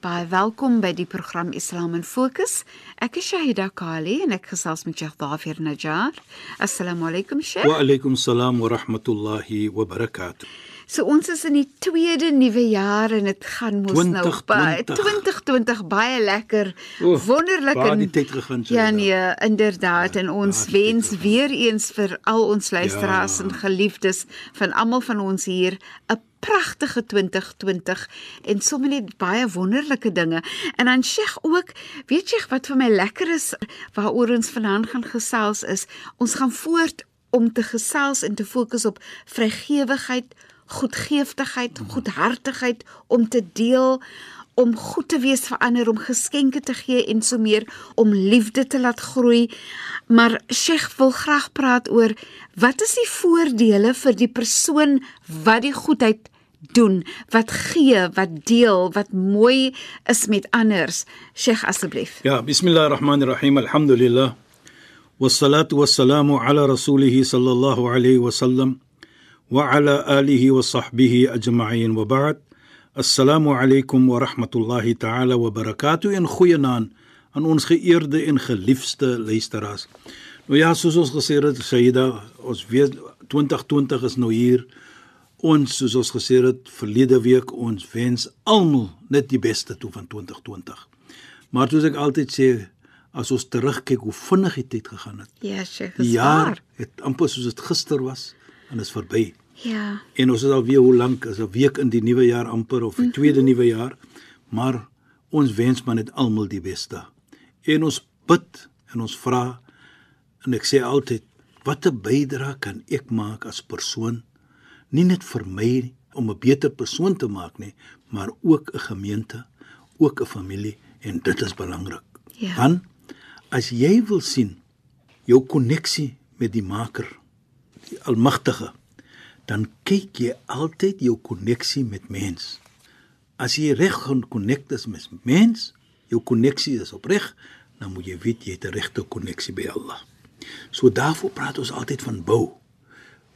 Baie welkom by die program Islam in Fokus. Ek is Shahida Kali en ek gesels met Sheikh Dafir Najjar. Assalamu alaykum Sheikh. Wa alaykum salaam wa rahmatullahi wa barakatuh. So ons is in die tweede nuwe jaar en dit gaan mos nou baie 2020. 2020 baie lekker. Oef, wonderlik en die tyd gegaan, Ja Shahida. nee, inderdaad en ons tyd wens weer eens vir al ons luisteraars Ja. en geliefdes van almal van ons hier 'n pragtige 2020 en sommer net baie wonderlike dinge. En dan Sheikh ook, weet jy wat vir my lekker is waaroor ons vanaand gaan gesels is, ons gaan voort om te gesels en te fokus op vrygewigheid, goedgeeftigheid, goedhartigheid om te deel om goed te wees vir ander, om geskenke te gee en so meer om liefde te laat groei. Maar Sheikh wil graag praat oor wat is die voordele vir die persoon wat die goedheid doen, wat gee, wat deel, wat mooi is met anders. Sheikh asseblief. Ja, bismillahir rahmanir rahim. Alhamdulillah. والصلاة والسلام على رسوله صلى الله عليه وسلم وعلى آله وصحبه أجمعين وبعد السلام عليكم ورحمة الله تعالى وبركاته en goeienaand aan ons geëerde en geliefde luisteraars. Nou ja, soos ons gesê het, Sayyida, ons weet 2020 is nou hier. Ons soos ons gesê het verlede week, ons wens almal net die beste toe van 2020. Maar soos ek altyd sê, as ons terugkyk hoe vinnig die tyd gegaan het. Ja, Sheikh. Die is jaar waar. het amper soos dit gister was en is verby. Ja. En ons is al weer hoe lank is 'n week in die nuwe jaar amper of die Mhm. tweede nuwe jaar. Maar ons wens maar net almal die beste. En ons bid en ons vra en ek sê altyd watter bydrae kan ek maak as persoon? Nie net vir my om 'n beter persoon te maak nie, maar ook 'n gemeente, ook 'n familie en dit is belangrik. Ja. Dan as jy wil sien jou koneksie met die Maker, die Almagtige, dan kyk jy altyd jou koneksie met mens. As jy reg gekonnekt is met mens, jou koneksie is opreg, dan moet jy weet jy het 'n regte koneksie by Allah. So daarvoor praat ons altyd van bou.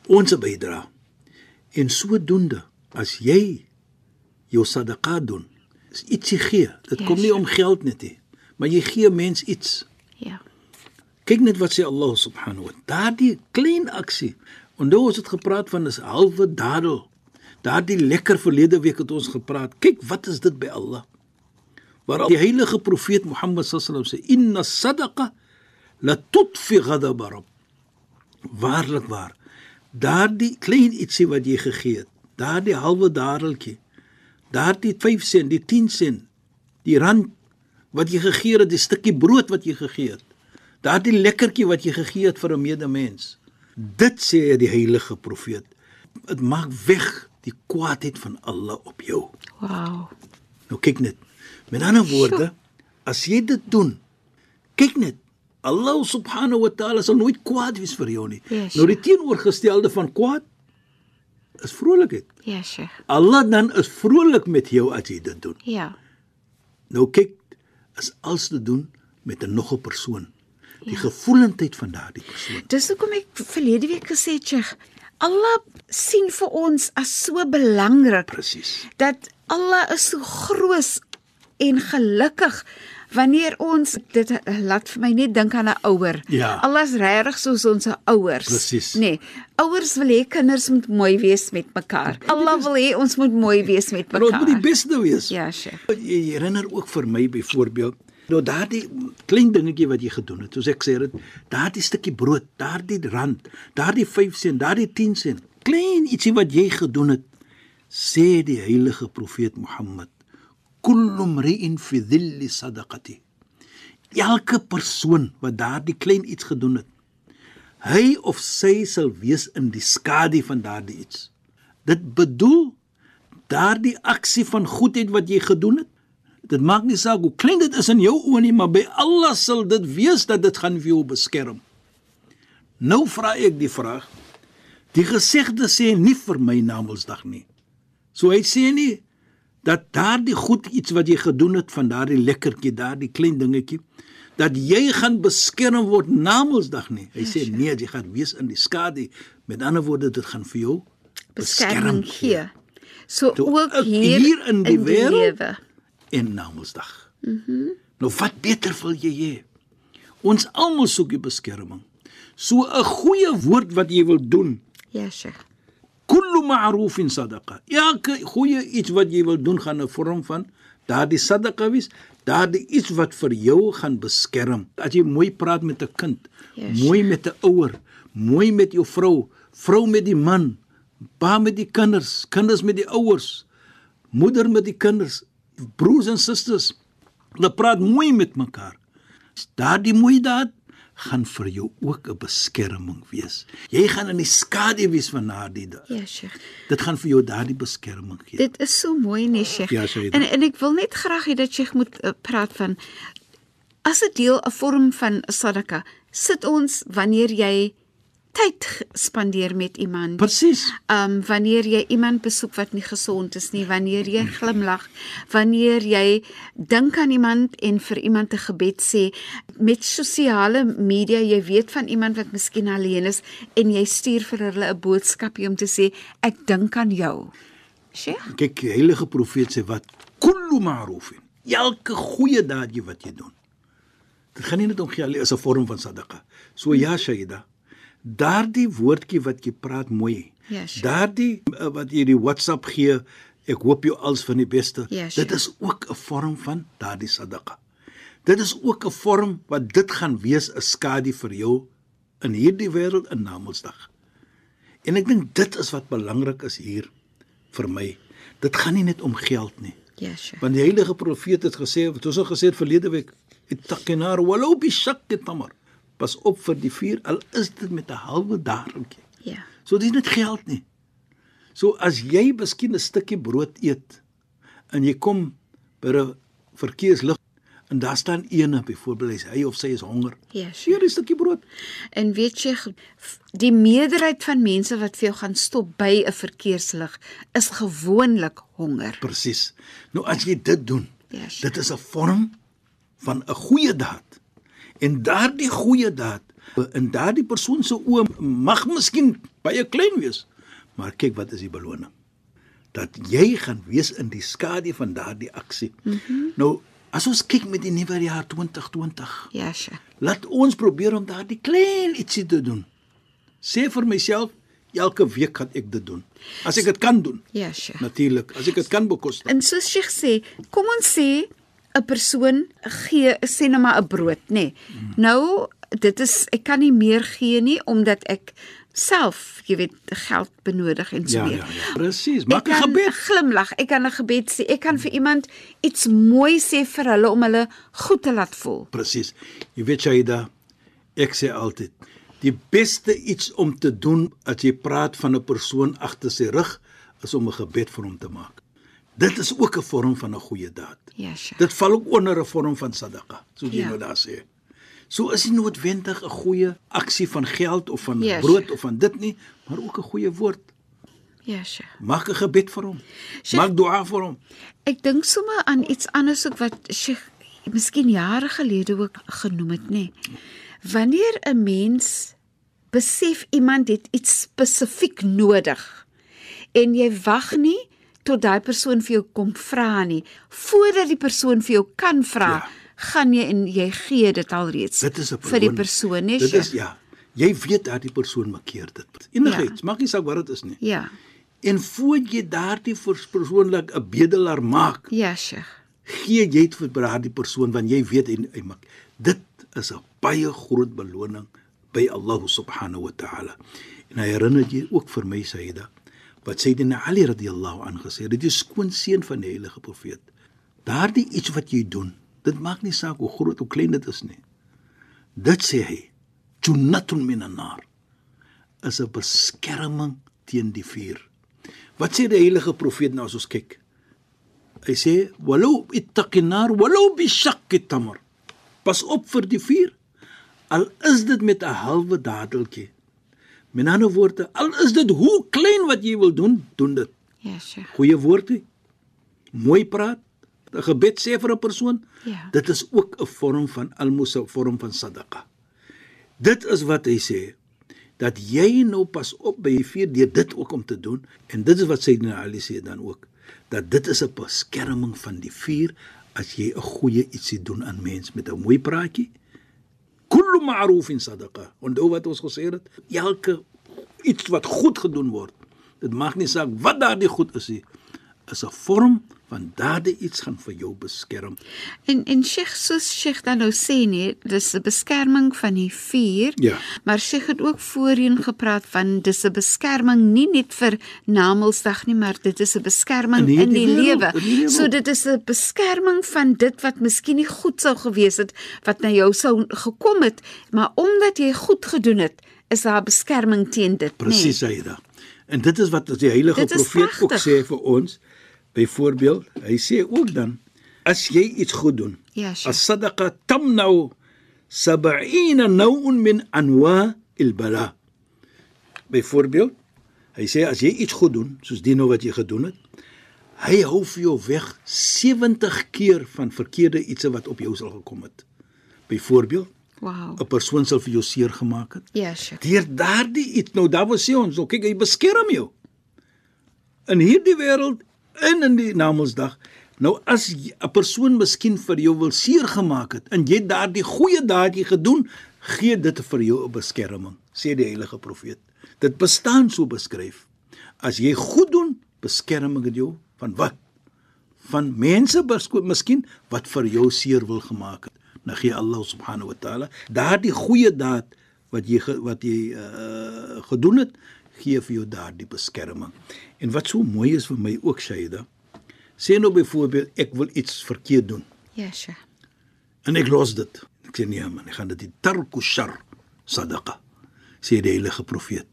Ons bydra. En sodoende as jy jou sadaqa doen, is ietsie gee. Dit Ja, kom nie sure. om geld net nie, maar jy gee mens iets. Ja. Kyk net wat sê Allah subhanahu wa taala. Daardie klein aksie. Onthou ons het gepraat van 'n halwe dadel. Daardie lekker verlede week het ons gepraat. Kyk wat is dit by Allah. Waar die heilige profeet Mohammed sallam sê inna sadaqa la tudfi ghadab rabb. Waarlik waar. Daardie klein ietsie wat jy gegee het, daardie halwe dadeltjie, daardie 5 sent, die 10 sent, die rand wat jy gegee het, die stukkie brood wat jy gegee het. Daardie lekkertjie wat jy gegee het vir 'n medemens. Dit sê die heilige profeet. Dit maak weg die kwaadheid van Allah op jou. Wow. Nou kyk net. Met ander woorde, as jy dit doen, kyk net. Allah subhanahu wa ta'ala sal nooit kwaad wees vir jou nie. Yes, nou die teenoorgestelde van kwaad is vrolikheid. Ja, Sheikh. Allah dan is vrolik met jou as jy dit doen. Ja. Nou kyk, is alles te doen met 'n nog 'n persoon. Die ja. gevoelendheid van daardie persoon. Dis hoekom ek verlede week gesê het, Sheikh, Allah sien vir ons as so belangrik Presies. dat Allah is so groot en gelukkig wanneer ons dit laat vir my net dink aan 'n ouer. Ja. Allah is regtig soos ons ouers. Presies. Nee, ouers wil hê kinders moet mooi wees met mekaar. Allah wil hê ons moet mooi wees met Maar ons mekaar. moet die beste wees. Ja, Sheikh. Jy herinner ook vir my byvoorbeeld nou daardie klein dingetjie wat jy gedoen het. Soos ek sê dit, daardie stukkie brood, daardie rand, daardie 5 sent, daardie 10 sent. klein ietsie wat jy gedoen het, sê die heilige profeet Mohammed, kullu mri'in fi dhilli sadaqati. Elke persoon wat daardie klein iets gedoen het, hy of sy sal wees in die skadu van daardie iets. Dit bedoel daardie aksie van goedheid wat jy gedoen het. Dit maak nie saak hoe klein dit is in jou oë nie, maar by Allah sal dit wees dat dit gaan vir jou beskerm. Nou vra ek die vraag. Die gesegde sê nie vir my Namedsdag nie. So hy sê nie dat daardie goed iets wat jy gedoen het van daardie lekkertjie, daardie klein dingetjie, dat jy gaan beskerm word Namedsdag nie. Hy sê nee, jy gaan wees in die skadu. Met ander woorde, dit gaan vir jou beskerming gee. So Toe, ook hier, hier in die wêreld, lewe. En Namedsdag. Mhm. Mm nou wat beter wil jy hê? Ons almal soek die beskerming. So 'n goeie woord wat jy wil doen, Ja, Sheikh. kullu ma'rufin sadaqa. Elke goeie iets wat jy wil doen gaan 'n vorm van daardie sadaqa wees, daardie iets wat vir jou gaan beskerm. As jy mooi praat met 'n kind, Yes. mooi met 'n ouer, mooi met jou vrou, vrou met die man, pa met die kinders, kinders met die ouers, moeder met die kinders, broers en susters. Hulle praat mooi met mekaar. Daardie mooi daad gaan vir jou ook 'n beskerming wees. Jy gaan in die skadu wees van daardie daad. Ja, Sheikh. Dit gaan vir jou daardie beskerming gee. Dit is so mooi nee Sheikh. Ja, en en ek wil net graag hê dat Sheikh moet uh, praat van as 'n deel 'n vorm van sadaka. Sit ons wanneer jy tyd spandeer met iemand. Presies. Um wanneer jy iemand besoek wat nie gesond is nie, wanneer jy glimlag, wanneer jy dink aan iemand en vir iemand 'n gebed sê met sosiale media, jy weet van iemand wat miskien alleen is en jy stuur vir hulle 'n boodskapie om te sê ek dink aan jou. Sheikh? Kyk, die heilige profeet sê wat kullu ma'rufin. Elke goeie daadjie wat jy doen. Dit gaan nie net om geld nie, is 'n vorm van sadaqa. So ja, Shaida. Daardie woordjie wat jy praat mooi. Ja, sure. Daardie uh, wat jy die WhatsApp gee, ek hoop jou alles van die beste. Ja, sure. Dit is ook 'n vorm van daardie sadaqa. Dit is ook 'n vorm wat dit gaan wees 'n skadu vir jou in hierdie wêreld in Namedsdag. En ek dink dit is wat belangrik is hier vir my. Dit gaan nie net om geld nie. Ja, Sheikh. Want die heilige profeet het gesê, wat ons al gesê het verlede week, ittaqinar walau bi shaqqi tamar. Pas op vir die vuur al is dit met 'n halwe daarentjie. Ja. So dis net geld nie. So as jy miskien 'n stukkie brood eet en jy kom by 'n verkeerslig en daar staan ene byvoorbeeld hy of sy is honger. Ja, Seer 'n stukkie brood. En weet jy die meerderheid van mense wat vir jou gaan stop by 'n verkeerslig is gewoonlik honger. Presies. Nou as jy dit doen, Ja, sure. dit is 'n vorm van 'n goeie daad. En daardie goeie daad in daardie persoon se oë mag miskien baie klein wees, maar kyk wat is die beloning? Dat jy gaan wees in die skadu van daardie aksie. Mm -hmm. Nou, as ons kyk met die nuwe jaar 2020, Ja, Sheikh. laat ons probeer om daardie klein ietsie te doen. Sê vir myself, elke week gaan ek dit doen. As ek dit kan doen. Ja, Sheikh. Natuurlik, as ek dit kan bekostig. En soos Sheikh sê, kom ons sê 'n persoon gee sê nou maar 'n brood, nê. Nee. Nou, dit is ek kan nie meer gee nie omdat ek self, jy weet, geld benodig en so Ja, meer. ja, ja. Presies. Ek Maak 'n gebed. glimlag, ek kan 'n gebed sê. Ek kan vir iemand iets mooi sê vir hulle om hulle goed te laat voel. Presies. Jy weet Shaida, ek sê altyd, die beste iets om te doen as jy praat van 'n persoon agter sy rug is om 'n gebed vir hom te maak. Dit is ook 'n vorm van 'n goeie daad. Ja, Sheikh. Dit val ook onder 'n vorm van sadaqa, soos jy Ja. nou daar sê. So is nie noodwendig 'n goeie aksie van geld of van Ja, brood Sheikh. of van dit nie, maar ook 'n goeie woord. Ja, Sheikh. Maak 'n gebed vir hom. Sheikh- Maak dua vir hom. Ek dink sommer aan iets anders ook wat Sheikh miskien jare gelede ook genoem het, nê. Nee. Wanneer 'n mens besef iemand het iets spesifiek nodig en jy wag nie tot daai persoon vir jou kom vra nie, voordat die persoon vir jou kan vra, Ja. gaan jy en jy gee dit alreeds Dit is 'n vir die persoon, nee, Dit is ja. Jy weet dat die persoon makkeer dit. Enigiets, Ja. maak nie saak wat dit is nie. Ja. En voor jy daardie persoonlik 'n bedelaar maak, Ja, Sheikh. gee jy dit vir daardie persoon want jy weet hy, hy maak. Dit is 'n baie groot beloning by Allah subhanahu wa ta'ala. En hy herinner jy ook vir my Sayyida wat Sayyidina Ali radhiyallahu anhu gesê het, dit is skoonseun van die heilige profeet. Daardie iets wat jy doen, dit maak nie saak hoe groot of klein dit is nie. Dit sê hy, junnatun minan nar is 'n beskerming teen die vuur. Wat sê die heilige profeet nou as ons kyk? Hy sê, "Walau ittaqin nar walau bi shaqqi tamr." Pas op vir die vuur. Al is dit met 'n halwe dadeltjie. Met ander woorde, al is dit hoe klein wat jy wil doen, doen dit. Ja, Sheikh. Goeie woorde. Mooi praat. 'n Gebed sê vir 'n persoon. Ja. Dit is ook 'n vorm van almos 'n vorm van sadaqa. Dit is wat hy sê dat jy nou pas op by die vuur deur dit ook om te doen en dit is wat Sayyidina Ali sê dan ook dat dit is 'n beskerming van die vuur as jy 'n goeie ietsie doen aan mens met 'n mooi praatjie. Kullu ma'rufin sadaqa. Onthou wat ons gesê het, elke iets wat goed gedoen word. Dit maak nie saak wat daardie goed is nie, is 'n vorm van daardie iets gaan vir jou beskerm. En en Sheikh soos Sheikh dan nou sê nee, dis 'n beskerming van die vuur. Ja. Maar Sheikh het ook voorheen gepraat van dis 'n beskerming nie net vir Namedsdag nie, maar dit is 'n beskerming In in die die lewe. So dit is 'n beskerming van dit wat miskien nie goed sou gewees het wat na jou sou gekom het, maar omdat jy goed gedoen het, is daar beskerming teen dit, Presies nee. hy da. En dit is wat die heilige profeet ook sê vir ons. Byvoorbeeld, hy sê ook dan as jy iets goed doen, Ja, Sheikh. as-sadaqa tamnau 70 naw'un min anwa' al-bala. Byvoorbeeld, hy sê as jy iets goed doen, soos die nou wat jy gedoen het, hy hou vir jou weg 70 keer van verkeerde ietsie wat op jou sal gekom het. Byvoorbeeld, Wow. 'n persoon sal vir jou seer gemaak het. Ja, Sheikh. Deur daardie iets nou daar wil sê ons, nou kyk hy beskerm jou. In hierdie wêreld en in die Namedsdag. Nou as 'n persoon miskien vir jou wil seer gemaak het en jy het daardie goeie daadjie gedoen, gee dit vir jou 'n beskerming, sê die heilige profeet. Dit bestaan so beskryf. As jy goed doen, beskerm ek dit jou van wat? Van mense besko- miskien wat vir jou seer wil gemaak het. Nou gee Allah subhanahu wa taala daardie goeie daad wat jy wat jy uh, gedoen het, gee vir jou daardie beskerming. En wat so mooi is vir my ook Shaida, sê nou byvoorbeeld ek wil iets verkeerd doen Ja, Sheikh. en ek los dit. Ek sê nee man, ek gaan dit die tarku shar sadaqa. Sê die heilige profeet.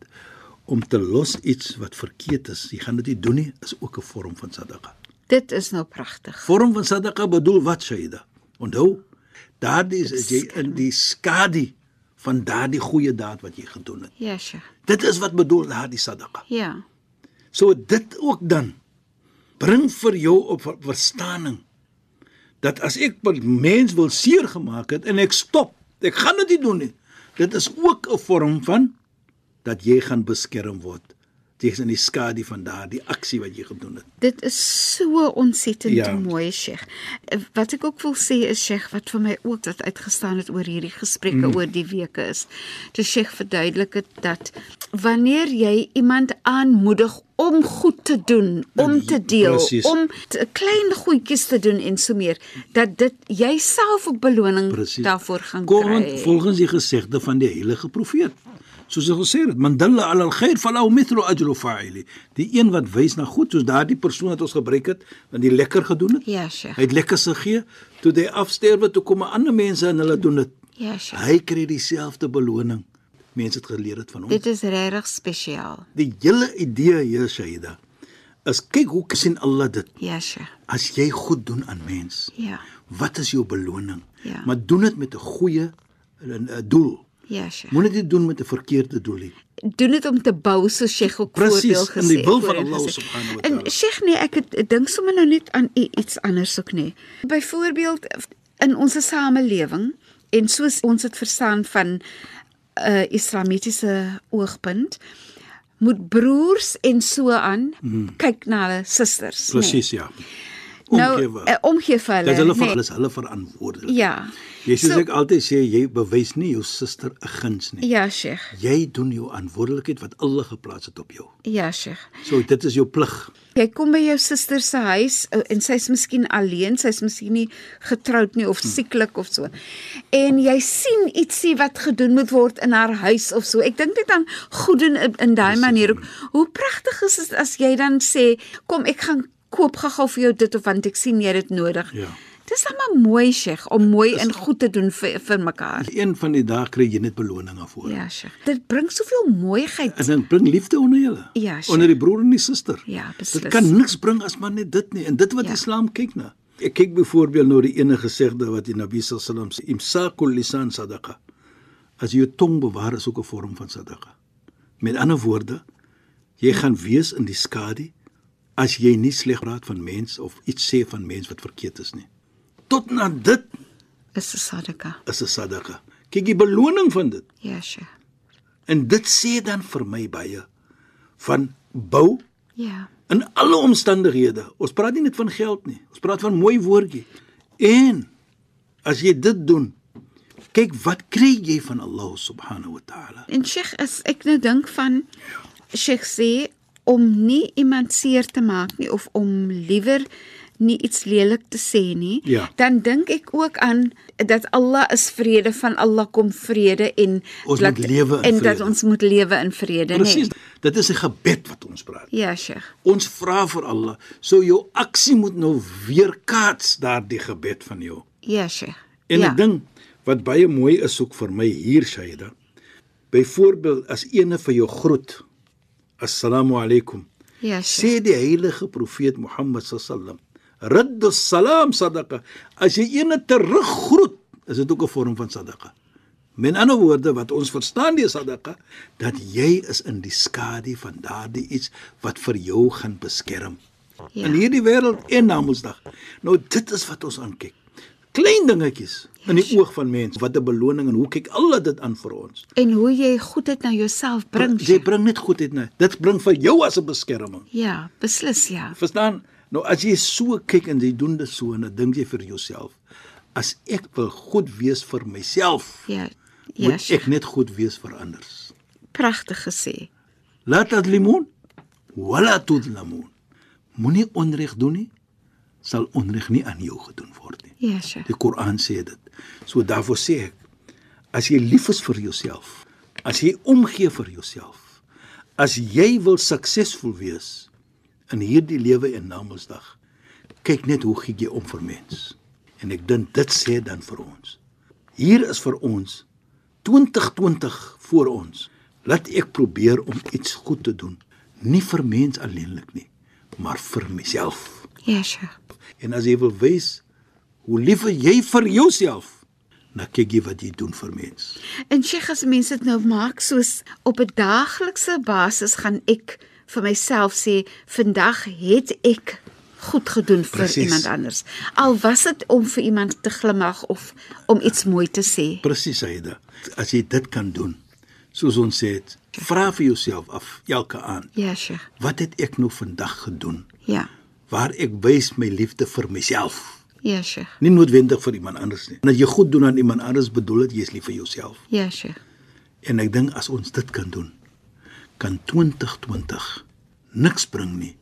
Om te los iets wat verkeerd is, jy gaan dit nie doen nie, is ook 'n vorm van sadaqa. Dit is nou pragtig. Vorm van sadaqa bedoel wat Shaida? Onthou, daardie is as jy in die skadu van daardie goeie daad wat jy gedoen het. Ja, Sheikh. Dit is wat bedoel daardie sadaqa. Ja. So dit ook dan bring vir jou op ver- verstaaning dat as ek 'n mens wil seer gemaak het en ek stop, ek gaan dit nie doen nie. Dit is ook 'n vorm van dat jy gaan beskerm word tegen die skadu van daardie aksie wat jy gedoen het. Dit is so ontsettend Ja. ja. mooi, Sheikh. Wat ek ook wil sê is Sheikh wat vir my ook dat uitgestaan het oor hierdie gesprekke mm. oor die weke is. Dis Sheikh verduidelik het dat wanneer jy iemand aanmoedig om goed te doen, om Dan- te deel, precies. om te, klein goedjies te doen en so meer, dat dit jy self ook beloning Presies. daarvoor gaan Kom kry. volgens die gesegde van die heilige profeet. Soos hy gesê het, man dalla ala alkhair falahu mithlu ajru fa'ili. Die een wat wys na goed, soos daardie persoon wat ons gebruik het, wat die lekker gedoen het. Ja, Sheikh. Hy het lekker gegee toe hy afsterwe toe kom ander mense en hulle doen dit. Ja, Sheikh. Hy kry dieselfde beloning. Mense het geleer dit van hom. Dit is regtig spesiaal. Die hele idee hier Shaida is kyk hoe sien Allah dit. Ja, Sheikh. As jy goed doen aan mens, Ja. wat is jou beloning? Ja. Maar doen dit met 'n goeie 'n 'n doel. Ja, Sheikh. Moenie dit doen met 'n verkeerde doel nie. doen dit om te bou so Sheikh ook Precies, voorbeeld gesê. in die wil van Allah subhanahu wa En ta'ala. Sheikh nee, ek ek dink sommer nou net aan iets anders ook nê. Byvoorbeeld in ons samelewing en soos ons dit verstaan van 'n uh, islamitiese oogpunt moet broers en so aan hmm. kyk na hulle susters. Presies ja. Nou Omgewe. uh, omgee vir hulle. Dit is hulle ver, nê. hulle hulle verantwoordelik. Ja. Jy soos So- ek altyd sê, jy bewys nie jou suster 'n guns nie. Ja, Sheikh. Jy doen jou verantwoordelikheid wat Allah geplaas het op jou. Ja, Sheikh. So dit is jou plig. Jy kom by jou suster se huis uh, en sy's miskien alleen, sy's miskien nie getroud nie of sieklik of so. En jy sien ietsie wat gedoen moet word in haar huis of so. Ek dink dit aan goed doen in, in daai manier ook. Hoe pragtig is dit as jy dan sê, "Kom, ek gaan koop gou-gou vir jou dit of want ek sien jy het dit nodig." Ja. Dis dan maar mooi, Sheikh, om mooi en goed te doen vir vir mekaar. Een van die dae kry jy net beloninge voor. Ja, Sheikh. Dit bring soveel mooiheid. En dit bring liefde onder julle. Ja, sure. onder die broer en die suster. Ja, beslis. Dit kan niks bring as maar net dit nie. En dit wat Ja. Islam kyk na. Ek kyk byvoorbeeld nou die enige gesegde wat die Nabi sallam sê, imsakul lisan sadaqa. As jy jou tong bewaar is ook 'n vorm van sadaqa. Met ander woorde, jy gaan wees in die skadu as jy nie sleg praat van mens of iets sê van mens wat verkeerd is nie. Tot na dit Is 'n sadaka. is 'n sadaqa. Kyk die beloning van dit. Ja, Sheikh. En dit sê dan vir my baie van bou Ja. in alle omstandighede. Ons praat nie net van geld nie. Ons praat van mooi woordjie. En as jy dit doen, kyk wat kry jy van Allah subhanahu wa ta'ala. En Sheikh, as ek nou dink van Sheikh sê om nie iemand seer te maak nie of om liewer nie iets lelik te sê nie, Ja. dan dink ek ook aan dat Allah is vrede, van Allah kom vrede en Ons dat, moet lewe in en dat vrede. ons moet lewe in vrede, Presies. nee. Dit is 'n gebed wat ons praat. Ja, Sheikh. Ons vra vir Allah, so jou aksie moet nou weerkaats daardie gebed van jou. Ja, Sheikh. En ja. ek dink wat baie mooi is ook vir my hier Shaida. Byvoorbeeld as ene vir jou groet. Assalamu alaykum. Ja, Sheikh. Sê die heilige profeet Mohammed sallam, "Raddu salam sadaqa." As jy ene teruggroet, is dit ook 'n vorm van sadaqa. Met ander woorde wat ons verstaan die sadaqa, dat jy is in die skadu van daardie iets wat vir jou gaan beskerm. Ja. In hierdie wêreld en na Mondsdag. Nou dit is wat ons aankyk. Klein dingetjies in die oog van mense, wat 'n beloning en hoe kyk Allah dit aan vir ons? En hoe jy goedheid na jouself bring. Jy Sheikh. bring net goedheid na. Dit bring vir jou as 'n beskerming. Ja, beslis ja. Verstaan? Nou as jy so kyk en jy doen dit so en dan dink jy vir jouself, as ek wil goed wees vir myself, Ja. Ja, moet ek net goed wees vir ander. Pragtig gesê. La tadlimun wala tudlamun. Moenie onreg doen nie, sal onreg nie aan jou gedoen word nie. Ja, Sheikh. Die Koran sê dit. So daarvoor sê ek, as jy lief is vir jouself, as jy omgee vir jouself, as jy wil suksesvol wees in hierdie lewe en na Mondsdag, kyk net hoe gee jy om vir mens. En ek dink dit sê dan vir ons. Hier is vir ons 2020 voor ons. Laat ek probeer om iets goed te doen, nie vir mens alleenlik nie, maar vir myself. Ja, Sheikh. En as jy wil wys hoe lief jy vir jouself, dan kyk jy wat jy doen vir mens. En Sheikh, as mense dit nou maak soos op 'n daaglikse basis gaan ek vir myself sê, vandag het ek goed gedoen vir Precies. iemand anders. Al was dit om vir iemand te glimlag of om iets mooi te sê. Presies, Aida. As jy dit kan doen, soos ons sê, vra vir jouself af elke aand, Ja, Sheikh. wat het ek nou vandag gedoen Ja. waar ek wys my liefde vir myself, Ja, Sheikh. nie noodwendig vir iemand anders nie. En as jy goed doen aan iemand anders, bedoel dit jy is lief vir jouself. Ja, Sheikh. En ek dink as ons dit kan doen, kan 2020 niks bring nie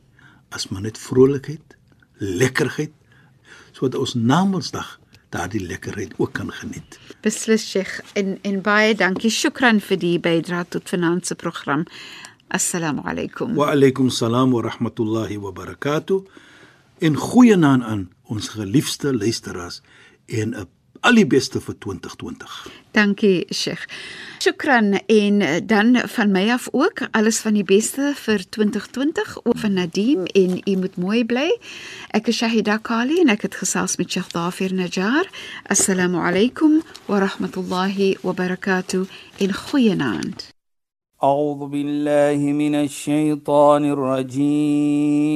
as maar net vrolikheid, lekkerheid sodat ons na Mondsdag daardie lekkerheid ook kan geniet. Beslis Sheikh en en baie dankie. Shukran vir die bydrae tot finansie program. Assalamu alaykum. Wa alaykum salaam wa rahmatullahi wa barakatuh. En goeie naam aan ons geliefde luisteraars en 'n al die beste vir 2020. Dankie Sheikh. Shukran en eh, dan van my af ook alles van die beste vir 2020 ook van Nadim en u moet mooi bly. Ek is Shahida Kali en ek het gesels met Sheikh Dafir Najjar. Assalamu alaykum wa rahmatullahi wa barakatuh en goeienaand. أعوذ بالله من الشيطان الرجيم